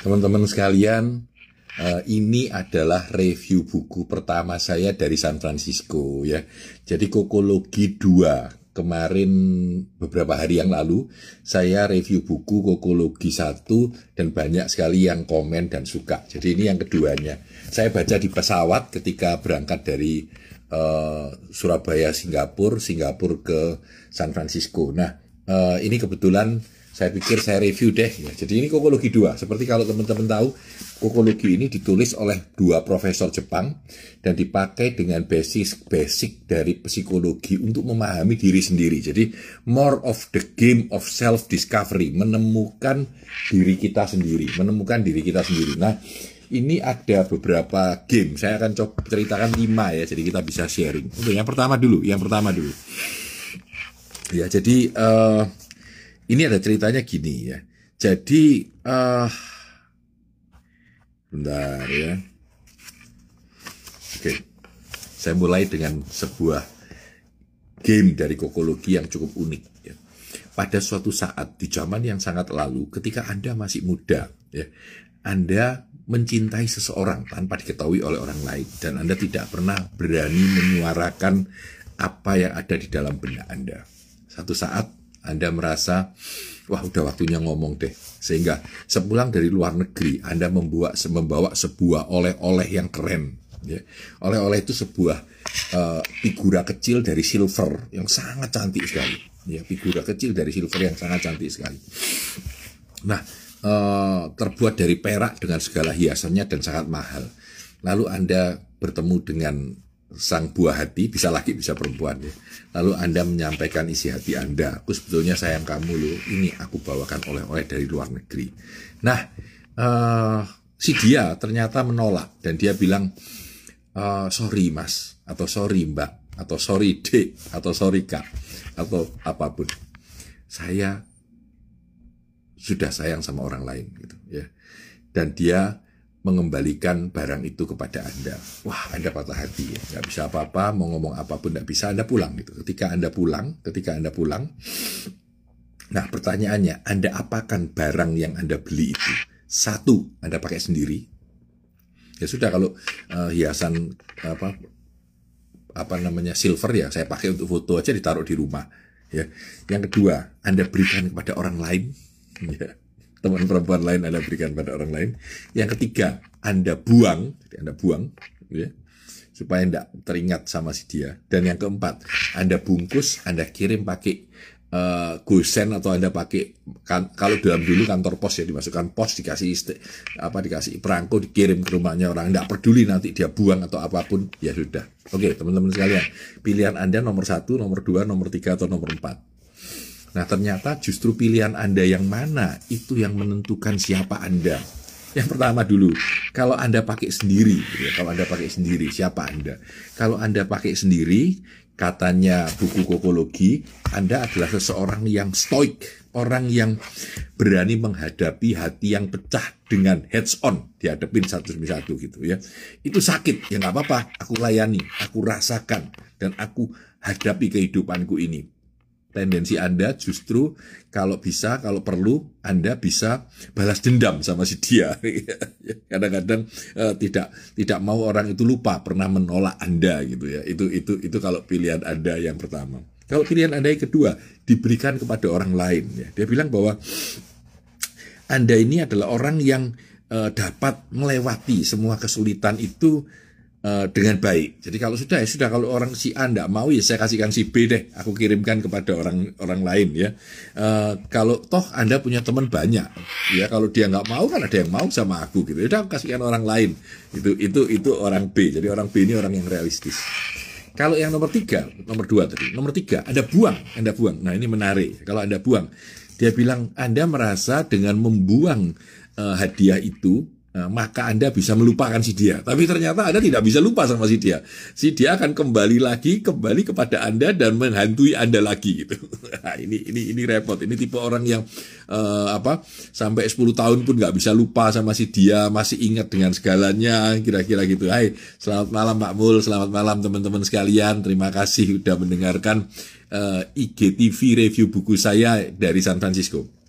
Teman-teman sekalian, uh, ini adalah review buku pertama saya dari San Francisco ya. Jadi Kokologi 2. Kemarin beberapa hari yang lalu saya review buku Kokologi 1 dan banyak sekali yang komen dan suka. Jadi ini yang keduanya. Saya baca di pesawat ketika berangkat dari uh, Surabaya Singapura, Singapura ke San Francisco. Nah, uh, ini kebetulan saya pikir saya review deh ya. Jadi ini kokologi dua. Seperti kalau teman-teman tahu, kokologi ini ditulis oleh dua profesor Jepang dan dipakai dengan basis basic dari psikologi untuk memahami diri sendiri. Jadi more of the game of self discovery, menemukan diri kita sendiri, menemukan diri kita sendiri. Nah, ini ada beberapa game. Saya akan coba ceritakan lima ya, jadi kita bisa sharing. Oke, yang pertama dulu, yang pertama dulu. Ya, jadi uh, ini ada ceritanya gini ya. Jadi, uh, bentar ya. Oke, saya mulai dengan sebuah game dari kokologi yang cukup unik. Ya. Pada suatu saat di zaman yang sangat lalu, ketika Anda masih muda, ya, Anda mencintai seseorang tanpa diketahui oleh orang lain dan Anda tidak pernah berani menyuarakan apa yang ada di dalam benak Anda. Satu saat anda merasa, wah udah waktunya ngomong deh. Sehingga sepulang dari luar negeri, Anda membawa, membawa sebuah oleh-oleh yang keren. Ya. Oleh-oleh itu sebuah uh, figura kecil dari silver yang sangat cantik sekali. Ya, figura kecil dari silver yang sangat cantik sekali. Nah, uh, terbuat dari perak dengan segala hiasannya dan sangat mahal. Lalu Anda bertemu dengan sang buah hati, bisa laki bisa perempuan ya. Lalu Anda menyampaikan isi hati Anda, aku sebetulnya sayang kamu loh, ini aku bawakan oleh-oleh dari luar negeri. Nah, uh, si dia ternyata menolak dan dia bilang, uh, sorry mas, atau sorry mbak, atau sorry dek, atau sorry kak, atau apa pun. Saya sudah sayang sama orang lain gitu ya. Dan dia mengembalikan barang itu kepada Anda. Wah, Anda patah hati ya. Nggak bisa apa-apa, mau ngomong apa pun nggak bisa, Anda pulang gitu. Ketika Anda pulang, ketika Anda pulang, nah pertanyaannya, Anda apakan barang yang Anda beli itu? Satu, Anda pakai sendiri. Ya sudah kalau uh, hiasan apa apa namanya silver ya saya pakai untuk foto aja ditaruh di rumah ya. Yang kedua, Anda berikan kepada orang lain ya teman perempuan lain Anda berikan pada orang lain. Yang ketiga, Anda buang, Anda buang, ya, supaya tidak teringat sama si dia. Dan yang keempat, Anda bungkus, Anda kirim pakai uh, gosen atau Anda pakai kan, kalau dalam dulu kantor pos ya dimasukkan pos dikasih apa dikasih perangko dikirim ke rumahnya orang tidak peduli nanti dia buang atau apa pun ya sudah. Oke teman-teman sekalian pilihan Anda nomor satu, nomor dua, nomor tiga atau nomor empat. Nah ternyata justru pilihan Anda yang mana itu yang menentukan siapa Anda. Yang pertama dulu, kalau Anda pakai sendiri, ya, kalau Anda pakai sendiri, siapa Anda? Kalau Anda pakai sendiri, katanya buku kokologi, Anda adalah seseorang yang stoik, orang yang berani menghadapi hati yang pecah dengan heads on, dihadapin satu demi satu gitu ya. Itu sakit, ya nggak apa-apa, aku layani, aku rasakan, dan aku hadapi kehidupanku ini tendensi Anda justru kalau bisa, kalau perlu Anda bisa balas dendam sama si dia. Kadang-kadang uh, tidak tidak mau orang itu lupa pernah menolak Anda gitu ya. Itu itu itu kalau pilihan Anda yang pertama. Kalau pilihan Anda yang kedua diberikan kepada orang lain ya. Dia bilang bahwa Anda ini adalah orang yang uh, dapat melewati semua kesulitan itu uh, dengan baik. Jadi kalau sudah ya sudah kalau orang si A tidak mau ya saya kasihkan si B deh, aku kirimkan kepada orang orang lain ya. Uh, kalau toh Anda punya teman banyak, ya kalau dia nggak mau kan ada yang mau sama aku gitu. Udah kasihkan orang lain. Itu itu itu orang B. Jadi orang B ini orang yang realistis. Kalau yang nomor tiga, nomor dua tadi, nomor tiga ada buang, Anda buang. Nah ini menarik. Kalau Anda buang, dia bilang Anda merasa dengan membuang uh, hadiah itu Nah, maka Anda bisa melupakan si dia. Tapi ternyata Anda tidak bisa lupa sama si dia. Si dia akan kembali lagi, kembali kepada Anda dan menghantui Anda lagi gitu. Nah, ini ini ini repot. Ini tipe orang yang uh, apa sampai 10 tahun pun nggak bisa lupa sama si dia, masih ingat dengan segalanya, kira-kira gitu. Hai, selamat malam Pak Mul, selamat malam teman-teman sekalian. Terima kasih sudah mendengarkan uh, IGTV review buku saya dari San Francisco.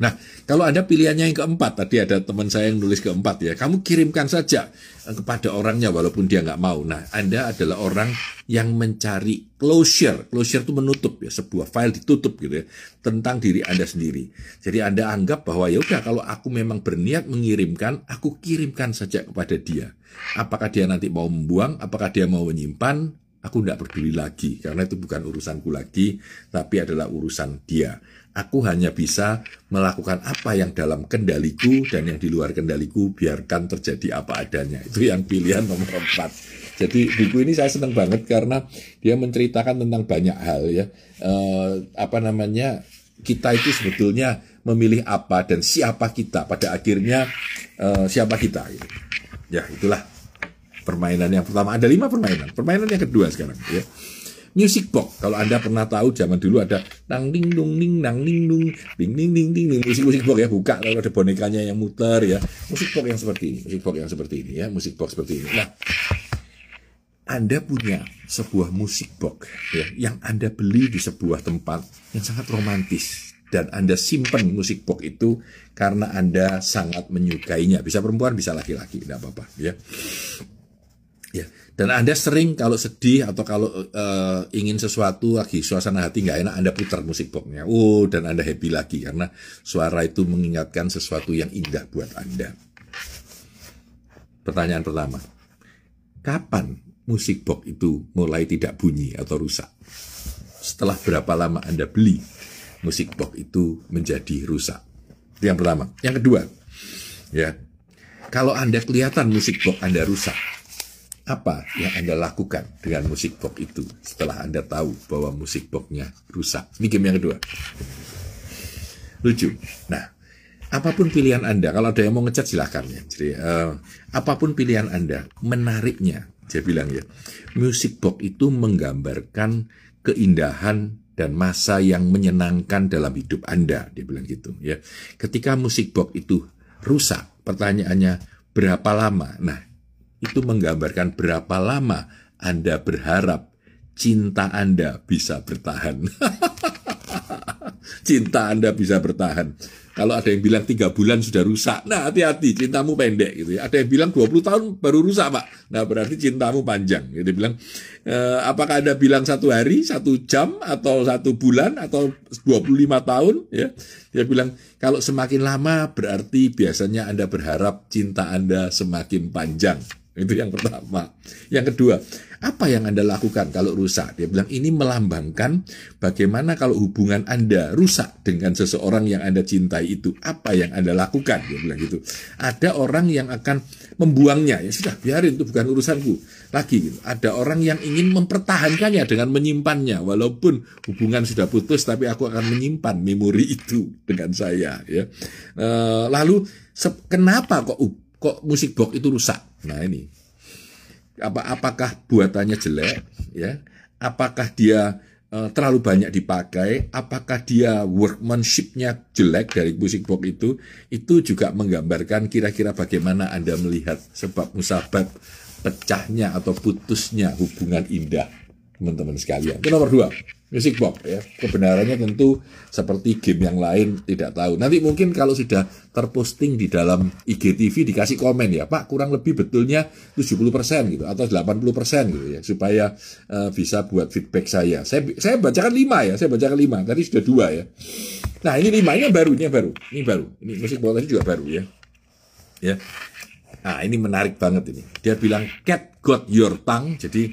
Nah, kalau Anda pilihannya yang keempat, tadi ada teman saya yang nulis keempat ya, kamu kirimkan saja eh, kepada orangnya walaupun dia nggak mau. Nah, Anda adalah orang yang mencari closure. Closure itu menutup ya, sebuah file ditutup gitu ya, tentang diri Anda sendiri. Jadi Anda anggap bahwa ya udah kalau aku memang berniat mengirimkan, aku kirimkan saja kepada dia. Apakah dia nanti mau membuang, apakah dia mau menyimpan, aku tidak peduli lagi karena itu bukan urusanku lagi, tapi adalah urusan dia. Aku hanya bisa melakukan apa yang dalam kendaliku dan yang di luar kendaliku biarkan terjadi apa adanya. Itu yang pilihan nomor empat. Jadi buku ini saya senang banget karena dia menceritakan tentang banyak hal ya. E, apa namanya kita itu sebetulnya memilih apa dan siapa kita pada akhirnya e, siapa kita. Gitu. Ya itulah permainan yang pertama. Ada lima permainan. Permainan yang kedua sekarang ya music box. Kalau Anda pernah tahu zaman dulu ada nang ding dong ning nang ding dong ding ding ding ding musik musik box ya buka kalau ada bonekanya yang muter ya. Musik box yang seperti ini, musik box yang seperti ini ya, musik box seperti ini. Nah, anda punya sebuah musik box ya, yang Anda beli di sebuah tempat yang sangat romantis dan Anda simpan musik box itu karena Anda sangat menyukainya. Bisa perempuan, bisa laki-laki, tidak apa-apa ya. Ya, dan Anda sering kalau sedih atau kalau uh, ingin sesuatu lagi suasana hati nggak enak, Anda putar musik boxnya. Oh, dan Anda happy lagi karena suara itu mengingatkan sesuatu yang indah buat Anda. Pertanyaan pertama, kapan musik box itu mulai tidak bunyi atau rusak? Setelah berapa lama Anda beli musik box itu menjadi rusak? Itu yang pertama. Yang kedua, ya, kalau Anda kelihatan musik box Anda rusak, apa yang Anda lakukan dengan musik box itu setelah Anda tahu bahwa musik boxnya rusak? Ini game yang kedua. Lucu. Nah, apa pun pilihan Anda, kalau ada yang mau ngecat silahkan ya. Jadi, uh, apa pun pilihan Anda, menariknya, saya bilang ya, musik box itu menggambarkan keindahan dan masa yang menyenangkan dalam hidup Anda, dia bilang gitu ya. Ketika musik box itu rusak, pertanyaannya berapa lama? Nah, itu menggambarkan berapa lama Anda berharap cinta Anda bisa bertahan. cinta Anda bisa bertahan. Kalau ada yang bilang tiga bulan sudah rusak, nah hati-hati, cintamu pendek gitu ya. Ada yang bilang 20 tahun baru rusak pak, nah berarti cintamu panjang. Gitu. Bilang, e, apakah Anda bilang satu hari, satu jam, atau satu bulan, atau 25 tahun? Ya, Dia bilang, kalau semakin lama berarti biasanya Anda berharap cinta Anda semakin panjang. Itu yang pertama. Yang kedua, apa yang Anda lakukan kalau rusak? Dia bilang ini melambangkan bagaimana kalau hubungan Anda rusak dengan seseorang yang Anda cintai itu. Apa yang Anda lakukan? Dia bilang gitu. Ada orang yang akan membuangnya. Ya sudah, biarin itu bukan urusanku. Lagi gitu. Ada orang yang ingin mempertahankannya dengan menyimpannya walaupun hubungan sudah putus tapi aku akan menyimpan memori itu dengan saya ya. E, lalu kenapa kok kok musik box itu rusak. Nah ini apa apakah buatannya jelek ya? Apakah dia uh, terlalu banyak dipakai? Apakah dia workmanshipnya jelek dari musik box itu? Itu juga menggambarkan kira-kira bagaimana anda melihat sebab musabab pecahnya atau putusnya hubungan indah teman-teman sekalian. Itu nomor dua. Music box ya. Kebenarannya tentu seperti game yang lain tidak tahu. Nanti mungkin kalau sudah terposting di dalam IGTV dikasih komen ya, Pak, kurang lebih betulnya 70% gitu atau 80% gitu ya supaya uh, bisa buat feedback saya. Saya saya bacakan 5 ya, saya bacakan 5. Tadi sudah dua ya. Nah, ini 5 ini baru, ini baru. Ini baru. Ini music box tadi juga baru ya. Ya. Nah, ini menarik banget ini. Dia bilang cat got your tongue. Jadi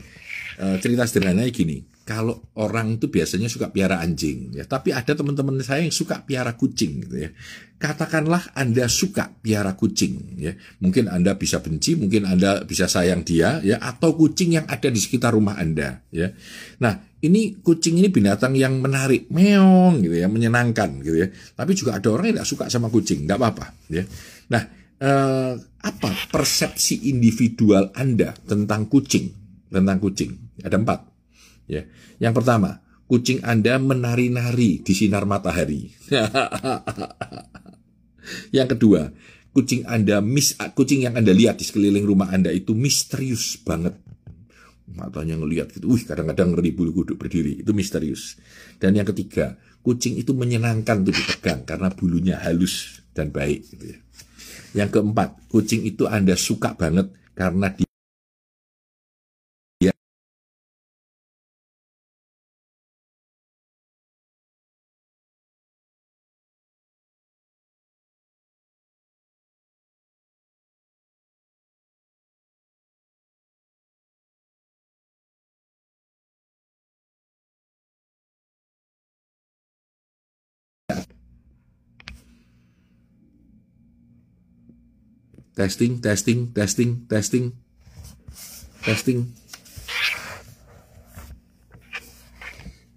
uh, cerita sederhananya gini kalau orang itu biasanya suka piara anjing ya. Tapi ada teman-teman saya yang suka piara kucing gitu ya. Katakanlah anda suka piara kucing ya. Mungkin anda bisa benci mungkin anda bisa sayang dia ya atau kucing yang ada di sekitar rumah anda ya. Nah ini kucing ini binatang yang menarik meong gitu ya menyenangkan gitu ya. Tapi juga ada orang yang tidak suka sama kucing nggak apa-apa ya. Nah eh, apa persepsi individual anda tentang kucing tentang kucing ada empat Ya. Yang pertama, kucing Anda menari-nari di sinar matahari. yang kedua, kucing Anda mis kucing yang Anda lihat di sekeliling rumah Anda itu misterius banget. Matanya ngelihat gitu, wih kadang-kadang ngeri bulu kuduk berdiri, itu misterius. Dan yang ketiga, kucing itu menyenangkan untuk dipegang karena bulunya halus dan baik gitu ya. Yang keempat, kucing itu Anda suka banget karena dia Testing, testing, testing, testing, testing,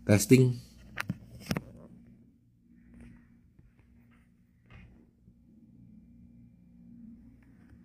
testing.